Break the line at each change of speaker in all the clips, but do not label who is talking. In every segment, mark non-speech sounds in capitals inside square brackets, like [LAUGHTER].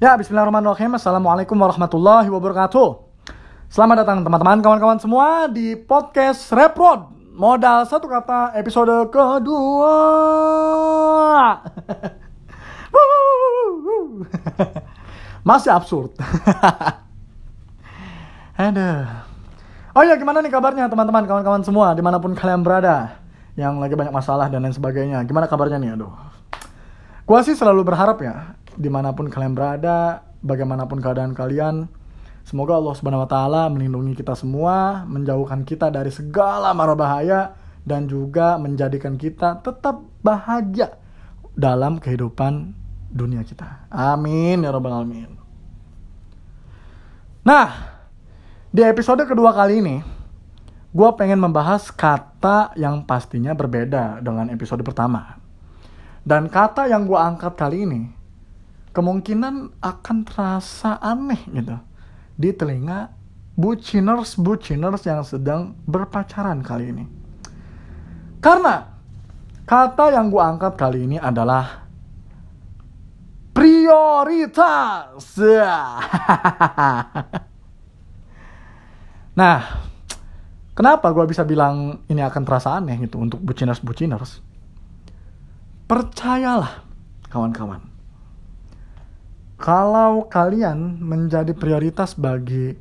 Ya, bismillahirrahmanirrahim. Assalamualaikum warahmatullahi wabarakatuh. Selamat datang teman-teman, kawan-kawan semua di podcast Rap Road. Modal satu kata episode kedua. [LAUGHS] Masih absurd. [LAUGHS] Aduh. Oh ya, gimana nih kabarnya teman-teman, kawan-kawan semua, di mana pun kalian berada, yang lagi banyak masalah dan lain sebagainya. Gimana kabarnya nih, aduh. Gua sih selalu berharap ya, di mana pun kalian berada, bagaimanapun keadaan kalian, semoga Allah Subhanahu Wa Taala melindungi kita semua, menjauhkan kita dari segala mara bahaya, dan juga menjadikan kita tetap bahagia dalam kehidupan dunia kita. Amin ya robbal alamin. Nah, di episode kedua kali ini, gue pengen membahas kata yang pastinya berbeda dengan episode pertama. Dan kata yang gue angkat kali ini kemungkinan akan terasa aneh gitu di telinga buciners buciners yang sedang berpacaran kali ini. Karena kata yang gue angkat kali ini adalah prioritas. [LAUGHS] nah, kenapa gue bisa bilang ini akan terasa aneh gitu untuk buciners buciners? Percayalah, kawan-kawan kalau kalian menjadi prioritas bagi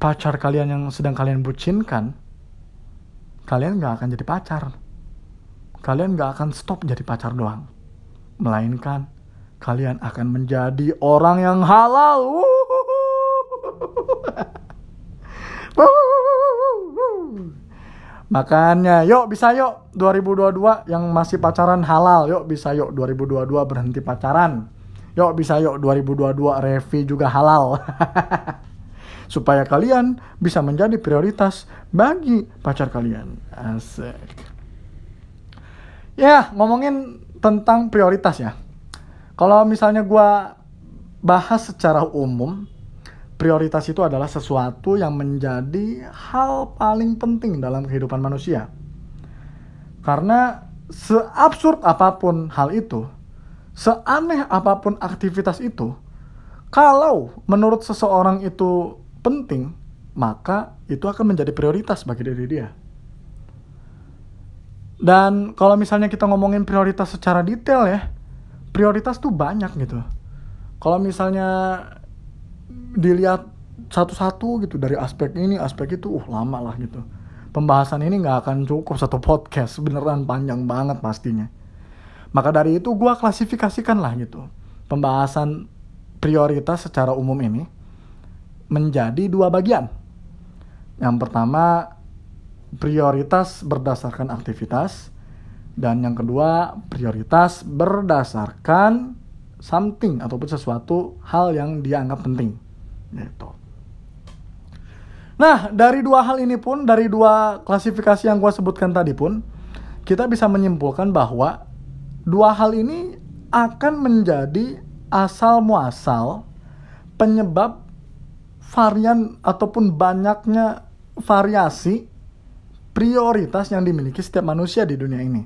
pacar kalian yang sedang kalian bucinkan, kalian gak akan jadi pacar. Kalian gak akan stop jadi pacar doang. Melainkan, kalian akan menjadi orang yang halal. [LAUGHS] Makanya, yuk bisa yuk 2022 yang masih pacaran halal, yuk bisa yuk 2022 berhenti pacaran Yuk bisa yuk 2022 Revi juga halal. [LAUGHS] Supaya kalian bisa menjadi prioritas bagi pacar kalian. Asik. Ya, ngomongin tentang prioritas ya. Kalau misalnya gue bahas secara umum, prioritas itu adalah sesuatu yang menjadi hal paling penting dalam kehidupan manusia. Karena seabsurd apa pun hal itu, seaneh apa pun aktivitas itu, kalau menurut seseorang itu penting, maka itu akan menjadi prioritas bagi diri dia. Dan kalau misalnya kita ngomongin prioritas secara detail ya, prioritas tuh banyak gitu. Kalau misalnya dilihat satu-satu gitu dari aspek ini, aspek itu, uh lama lah gitu. Pembahasan ini nggak akan cukup satu podcast, beneran panjang banget pastinya. Maka dari itu gue klasifikasikan lah gitu. Pembahasan prioritas secara umum ini menjadi dua bagian. Yang pertama prioritas berdasarkan aktivitas dan yang kedua prioritas berdasarkan something ataupun sesuatu hal yang dianggap penting. Gitu. Nah, dari dua hal ini pun, dari dua klasifikasi yang gue sebutkan tadi pun, kita bisa menyimpulkan bahwa dua hal ini akan menjadi asal muasal penyebab varian ataupun banyaknya variasi prioritas yang dimiliki setiap manusia di dunia ini.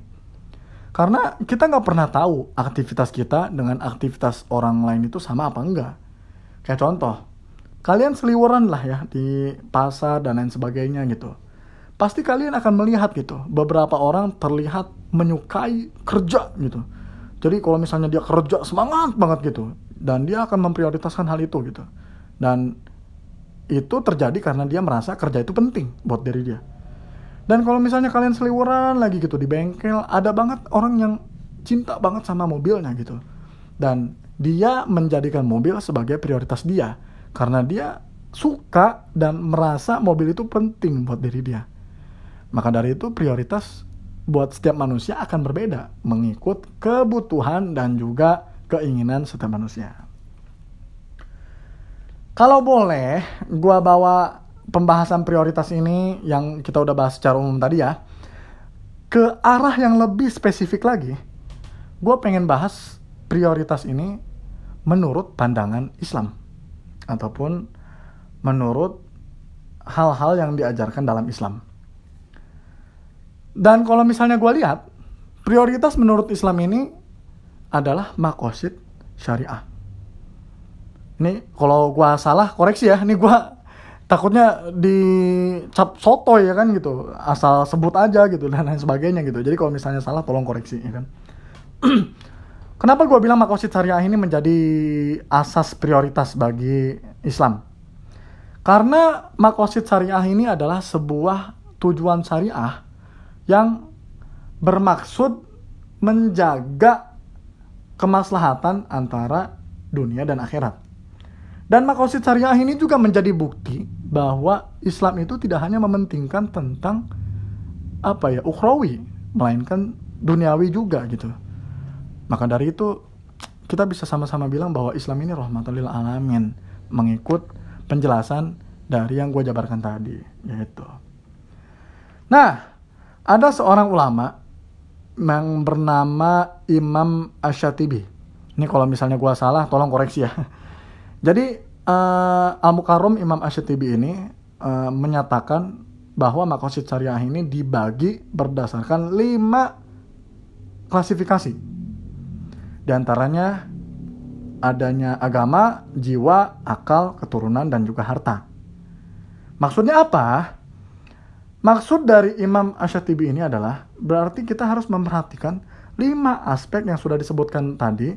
Karena kita nggak pernah tahu aktivitas kita dengan aktivitas orang lain itu sama apa enggak. Kayak contoh, kalian seliweran lah ya di pasar dan lain sebagainya gitu pasti kalian akan melihat gitu. Beberapa orang terlihat menyukai kerja gitu. Jadi kalau misalnya dia kerja semangat banget gitu dan dia akan memprioritaskan hal itu gitu. Dan itu terjadi karena dia merasa kerja itu penting buat diri dia. Dan kalau misalnya kalian seliweran lagi gitu di bengkel ada banget orang yang cinta banget sama mobilnya gitu. Dan dia menjadikan mobil sebagai prioritas dia karena dia suka dan merasa mobil itu penting buat diri dia maka dari itu prioritas buat setiap manusia akan berbeda mengikut kebutuhan dan juga keinginan setiap manusia. Kalau boleh, gua bawa pembahasan prioritas ini yang kita udah bahas secara umum tadi ya, ke arah yang lebih spesifik lagi. Gue pengen bahas prioritas ini menurut pandangan Islam ataupun menurut hal-hal yang diajarkan dalam Islam. Dan kalau misalnya gue lihat, prioritas menurut Islam ini adalah makosid syariah. Nih kalau gua salah koreksi ya. Nih gua takutnya dicap soto ya kan gitu. Asal sebut aja gitu dan lain sebagainya gitu. Jadi kalau misalnya salah tolong koreksi ya kan. [CLEARS THROAT] Kenapa gua bilang makosid syariah ini menjadi asas prioritas bagi Islam? Karena makosid syariah ini adalah sebuah tujuan syariah yang bermaksud menjaga kemaslahatan antara dunia dan akhirat. Dan makosid syariah ini juga menjadi bukti bahwa Islam itu tidak hanya mementingkan tentang apa ya ukhrawi, melainkan duniawi juga gitu. Maka dari itu kita bisa sama-sama bilang bahwa Islam ini rahmatan lil alamin mengikut penjelasan dari yang gue jabarkan tadi yaitu. Nah, ada seorang ulama yang bernama Imam Asyatibi. Ini kalau misalnya gua salah, tolong koreksi ya. [LAUGHS] Jadi uh, Al Mukarrom Imam Asyatibi ini uh, menyatakan bahwa makosid syariah ini dibagi berdasarkan lima klasifikasi. Di antaranya adanya agama, jiwa, akal, keturunan, dan juga harta. Maksudnya apa? Maksud dari Imam Asyatibi ini adalah berarti kita harus memperhatikan lima aspek yang sudah disebutkan tadi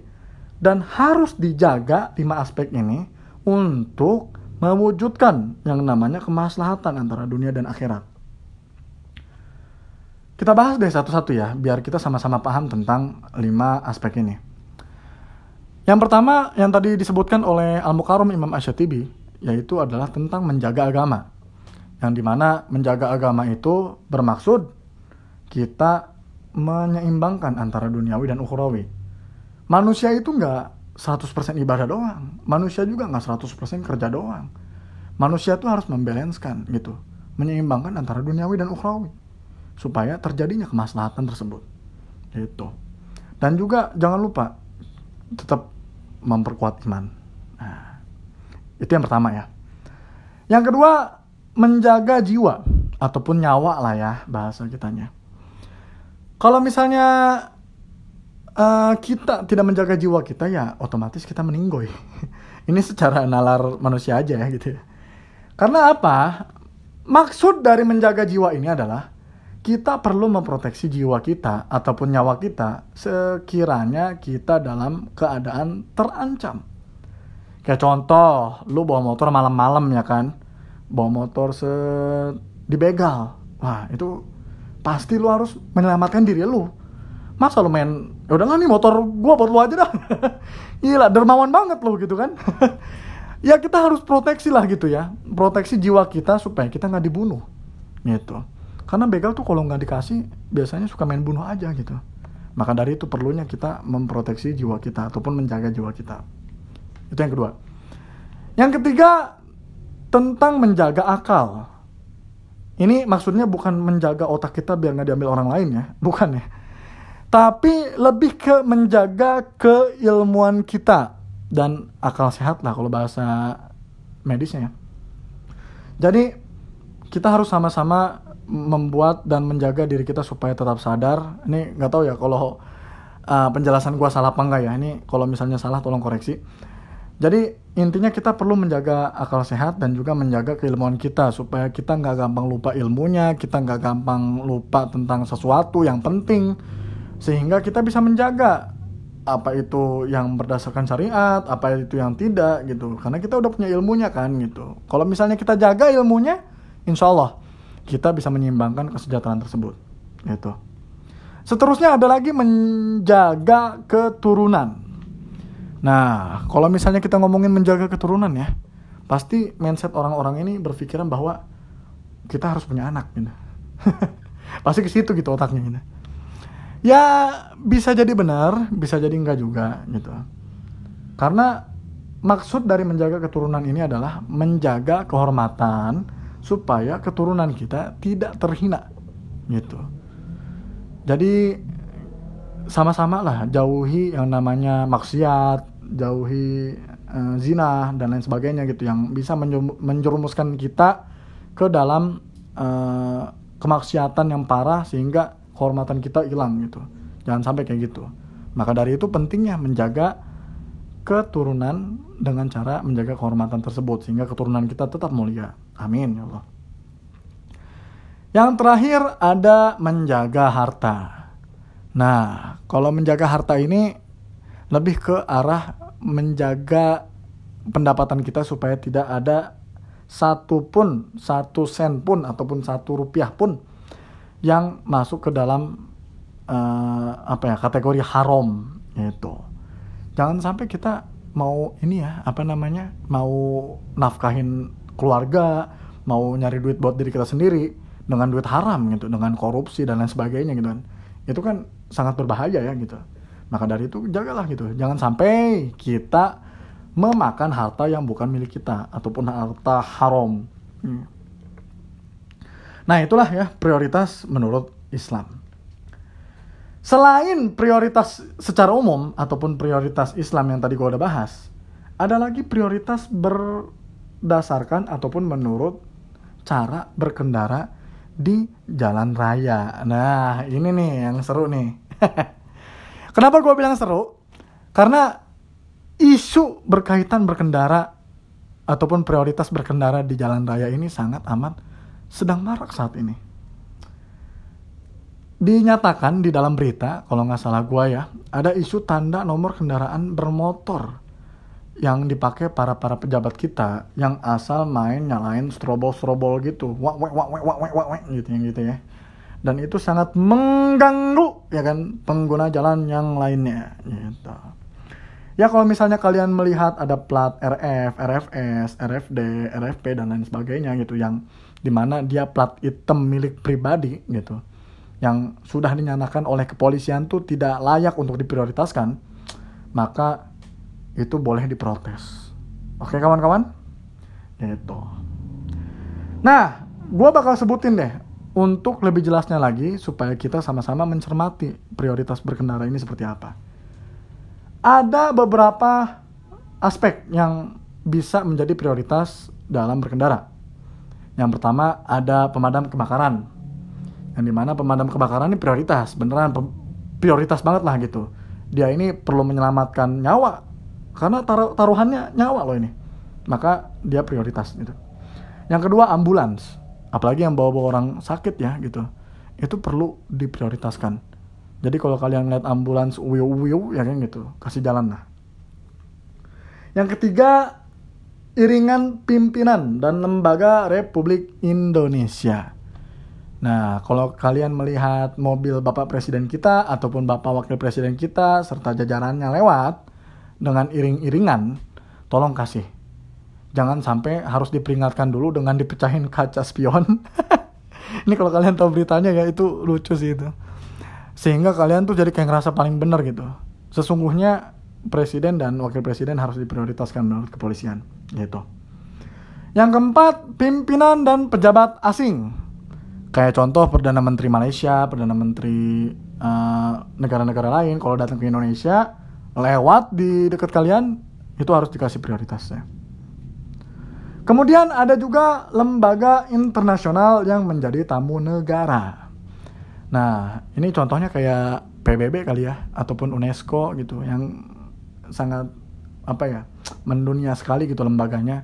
dan harus dijaga lima aspek ini untuk mewujudkan yang namanya kemaslahatan antara dunia dan akhirat. Kita bahas deh satu-satu ya, biar kita sama-sama paham tentang lima aspek ini. Yang pertama yang tadi disebutkan oleh Al-Mukarram Imam Asyatibi, yaitu adalah tentang menjaga agama yang di mana menjaga agama itu bermaksud kita menyeimbangkan antara duniawi dan ukhrawi. Manusia itu nggak 100% ibadah doang. Manusia juga nggak 100% kerja doang. Manusia itu harus membalanskan gitu. Menyeimbangkan antara duniawi dan ukhrawi. Supaya terjadinya kemaslahatan tersebut. Gitu. Dan juga jangan lupa tetap memperkuat iman. Nah, itu yang pertama ya. Yang kedua, menjaga jiwa ataupun nyawa lah ya bahasa kitanya. Kalau misalnya uh, kita tidak menjaga jiwa kita ya otomatis kita meninggoy. [LAUGHS] Ini secara nalar manusia aja ya gitu. Ya. Karena apa? Maksud dari menjaga jiwa ini adalah kita perlu memproteksi jiwa kita ataupun nyawa kita sekiranya kita dalam keadaan terancam. Kayak contoh, lu bawa motor malam-malam ya kan bawa motor se dibegal. Wah itu pasti lu harus menyelamatkan diri lu. Masa lu main ya udah nih motor gua buat lu aja dah. [LAUGHS] Gila dermawan banget lu gitu kan. [LAUGHS] Ya kita harus proteksi lah gitu ya. Proteksi jiwa kita supaya kita nggak dibunuh gitu. Karena begal tuh kalau nggak dikasih biasanya suka main bunuh aja gitu. Maka dari itu perlunya kita memproteksi jiwa kita ataupun menjaga jiwa kita. Itu yang kedua. Yang ketiga tentang menjaga akal. Ini maksudnya bukan menjaga otak kita biar nggak diambil orang lain ya, [LAUGHS] bukan ya. Tapi lebih ke menjaga keilmuan kita dan akal sehat lah kalau bahasa medisnya ya. Jadi kita harus sama-sama membuat dan menjaga diri kita supaya tetap sadar. Ini nggak tahu ya kalau uh, penjelasan gua salah apa enggak ya. Ini kalau misalnya salah tolong koreksi. Jadi intinya kita perlu menjaga akal sehat dan juga menjaga keilmuan kita supaya kita nggak gampang lupa ilmunya, kita nggak gampang lupa tentang sesuatu yang penting, sehingga kita bisa menjaga apa itu yang berdasarkan syariat, apa itu yang tidak gitu. Karena kita udah punya ilmunya kan gitu. Kalau misalnya kita jaga ilmunya, insya Allah kita bisa menyeimbangkan kesejahteraan tersebut. Gitu. Seterusnya ada lagi menjaga keturunan. Nah, kalau misalnya kita ngomongin menjaga keturunan ya, pasti mindset orang-orang ini berpikiran bahwa kita harus punya anak gitu. [LAUGHS] pasti ke situ gitu otaknya gitu. Ya bisa jadi benar, bisa jadi enggak juga gitu. Karena maksud dari menjaga keturunan ini adalah menjaga kehormatan supaya keturunan kita tidak terhina gitu. Jadi sama-sama lah jauhi yang namanya maksiat, jauhi uh, zina dan lain sebagainya gitu yang bisa menjerumuskan kita ke dalam uh, kemaksiatan yang parah sehingga kehormatan kita hilang gitu. Jangan sampai kayak gitu. Maka dari itu pentingnya menjaga keturunan dengan cara menjaga kehormatan tersebut sehingga keturunan kita tetap mulia. Amin ya Allah. Yang terakhir ada menjaga harta. Nah, kalau menjaga harta ini lebih ke arah menjaga pendapatan kita supaya tidak ada satu pun, satu sen pun ataupun satu rupiah pun yang masuk ke dalam uh, apa ya kategori haram itu jangan sampai kita mau ini ya apa namanya mau nafkahin keluarga mau nyari duit buat diri kita sendiri dengan duit haram gitu dengan korupsi dan lain sebagainya gitu kan. Itu kan sangat berbahaya ya gitu maka dari itu jagalah gitu jangan sampai kita memakan harta yang bukan milik kita ataupun harta haram hmm. nah itulah ya prioritas menurut Islam Selain prioritas secara umum ataupun prioritas Islam yang tadi gue udah bahas, ada lagi prioritas berdasarkan ataupun menurut cara berkendara di jalan raya. Nah, ini nih yang seru nih. [LAUGHS] Kenapa gue bilang seru? Karena isu berkaitan berkendara ataupun prioritas berkendara di jalan raya ini sangat amat sedang marak saat ini dinyatakan di dalam berita, kalau nggak salah gua ya, ada isu tanda nomor kendaraan bermotor yang dipakai para para pejabat kita yang asal main nyalain strobol strobol gitu, wak wak wak wak wak wak wak gitu yang gitu ya. Dan itu sangat mengganggu ya kan pengguna jalan yang lainnya gitu. Ya kalau misalnya kalian melihat ada plat RF, RFS, RFD, RFP dan lain sebagainya gitu yang di mana dia plat hitam milik pribadi gitu yang sudah dinyatakan oleh kepolisian tuh tidak layak untuk diprioritaskan, maka itu boleh diprotes. Oke kawan-kawan? Itu. Nah, gue bakal sebutin deh untuk lebih jelasnya lagi supaya kita sama-sama mencermati prioritas berkendara ini seperti apa. Ada beberapa aspek yang bisa menjadi prioritas dalam berkendara. Yang pertama ada pemadam kebakaran. Yang di mana pemadam kebakaran ini prioritas beneran prioritas banget lah gitu. Dia ini perlu menyelamatkan nyawa karena taruh, taruhannya nyawa loh ini. Maka dia prioritas gitu. Yang kedua ambulans apalagi yang bawa-bawa orang sakit ya gitu. Itu perlu diprioritaskan. Jadi kalau kalian lihat ambulans wiu wiu ya kan gitu. Kasih jalan lah. Yang ketiga iringan pimpinan dan lembaga Republik Indonesia. Nah, kalau kalian melihat mobil Bapak Presiden kita ataupun Bapak Wakil Presiden kita serta jajarannya lewat dengan iring-iringan, tolong kasih. Jangan sampai harus diperingatkan dulu dengan dipecahin kaca spion. [LAUGHS] Ini kalau kalian tahu beritanya ya itu lucu sih itu. Sehingga kalian tuh jadi kayak ngerasa paling benar gitu. Sesungguhnya presiden dan wakil presiden harus diprioritaskan menurut kepolisian gitu. Yang keempat, pimpinan dan pejabat asing kayak contoh perdana menteri Malaysia, perdana menteri eh, negara-negara uh, lain kalau datang ke Indonesia lewat di dekat kalian itu harus dikasih prioritasnya. Kemudian ada juga lembaga internasional yang menjadi tamu negara. Nah, ini contohnya kayak PBB kali ya ataupun UNESCO gitu yang sangat apa ya mendunia sekali gitu lembaganya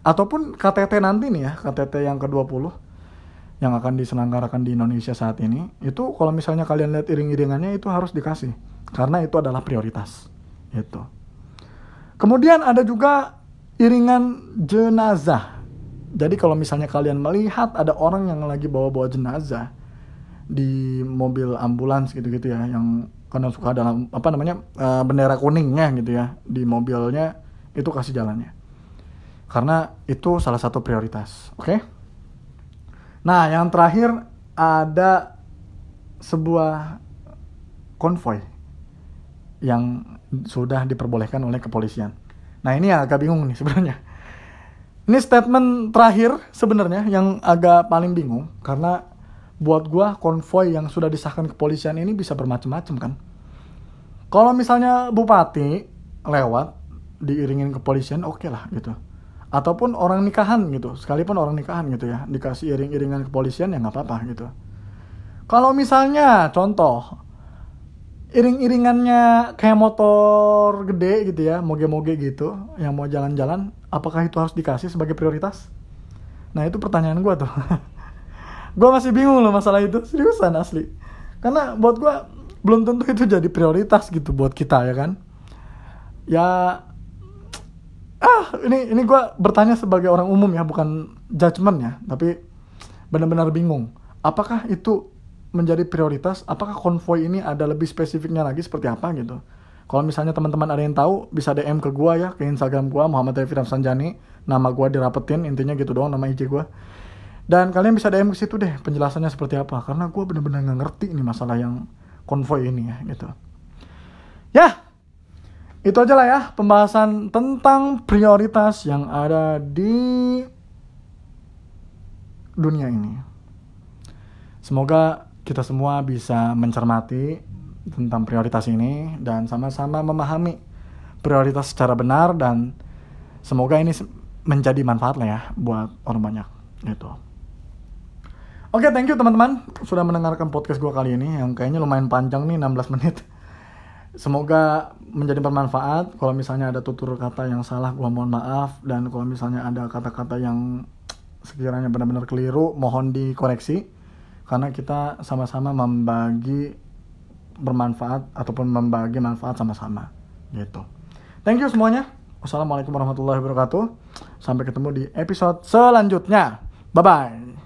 ataupun KTT nanti nih ya KTT yang ke-20 yang akan diselenggarakan di Indonesia saat ini itu kalau misalnya kalian lihat iring-iringannya itu harus dikasih karena itu adalah prioritas itu kemudian ada juga iringan jenazah jadi kalau misalnya kalian melihat ada orang yang lagi bawa-bawa jenazah di mobil ambulans gitu-gitu ya yang karena suka dalam apa namanya uh, bendera kuningnya gitu ya di mobilnya itu kasih jalannya karena itu salah satu prioritas oke okay? Nah, yang terakhir ada sebuah konvoy yang sudah diperbolehkan oleh kepolisian. Nah, ini agak bingung nih sebenarnya. Ini statement terakhir sebenarnya yang agak paling bingung karena buat gua konvoy yang sudah disahkan kepolisian ini bisa bermacam-macam kan. Kalau misalnya bupati lewat diiringin kepolisian oke okay lah gitu ataupun orang nikahan gitu sekalipun orang nikahan gitu ya dikasih iring-iringan kepolisian ya nggak apa-apa gitu kalau misalnya contoh iring-iringannya kayak motor gede gitu ya, moge-moge gitu, yang mau jalan-jalan, apakah itu harus dikasih sebagai prioritas? Nah itu pertanyaan gue tuh. [LAUGHS] gue masih bingung loh masalah itu, seriusan asli. Karena buat gue belum tentu itu jadi prioritas gitu buat kita ya kan. Ya, ah ini ini gue bertanya sebagai orang umum ya, bukan judgement ya, tapi benar-benar bingung. Apakah itu menjadi prioritas apakah konvoy ini ada lebih spesifiknya lagi seperti apa gitu. Kalau misalnya teman-teman ada yang tahu bisa DM ke gua ya ke Instagram gua Muhammad Rifidam Sanjani nama gua dirapetin intinya gitu doang nama IG gua. Dan kalian bisa DM ke situ deh penjelasannya seperti apa. Karena gua bener-bener nggak ngerti ini masalah yang konvoy ini ya gitu. Ya itu aja lah ya pembahasan tentang prioritas yang ada di dunia ini. Semoga kita semua bisa mencermati tentang prioritas ini dan sama-sama memahami prioritas secara benar dan semoga ini menjadi manfaat lah ya buat orang banyak gitu. Oke, okay, thank you teman-teman sudah mendengarkan podcast gue kali ini yang kayaknya lumayan panjang nih 16 menit. Semoga menjadi bermanfaat. Kalau misalnya ada tutur kata yang salah, gue mohon maaf. Dan kalau misalnya ada kata-kata yang sekiranya benar-benar keliru, mohon dikoreksi karena kita sama-sama membagi bermanfaat ataupun membagi manfaat sama-sama gitu. Thank you semuanya. Wassalamualaikum warahmatullahi wabarakatuh. Sampai ketemu di episode selanjutnya. Bye bye.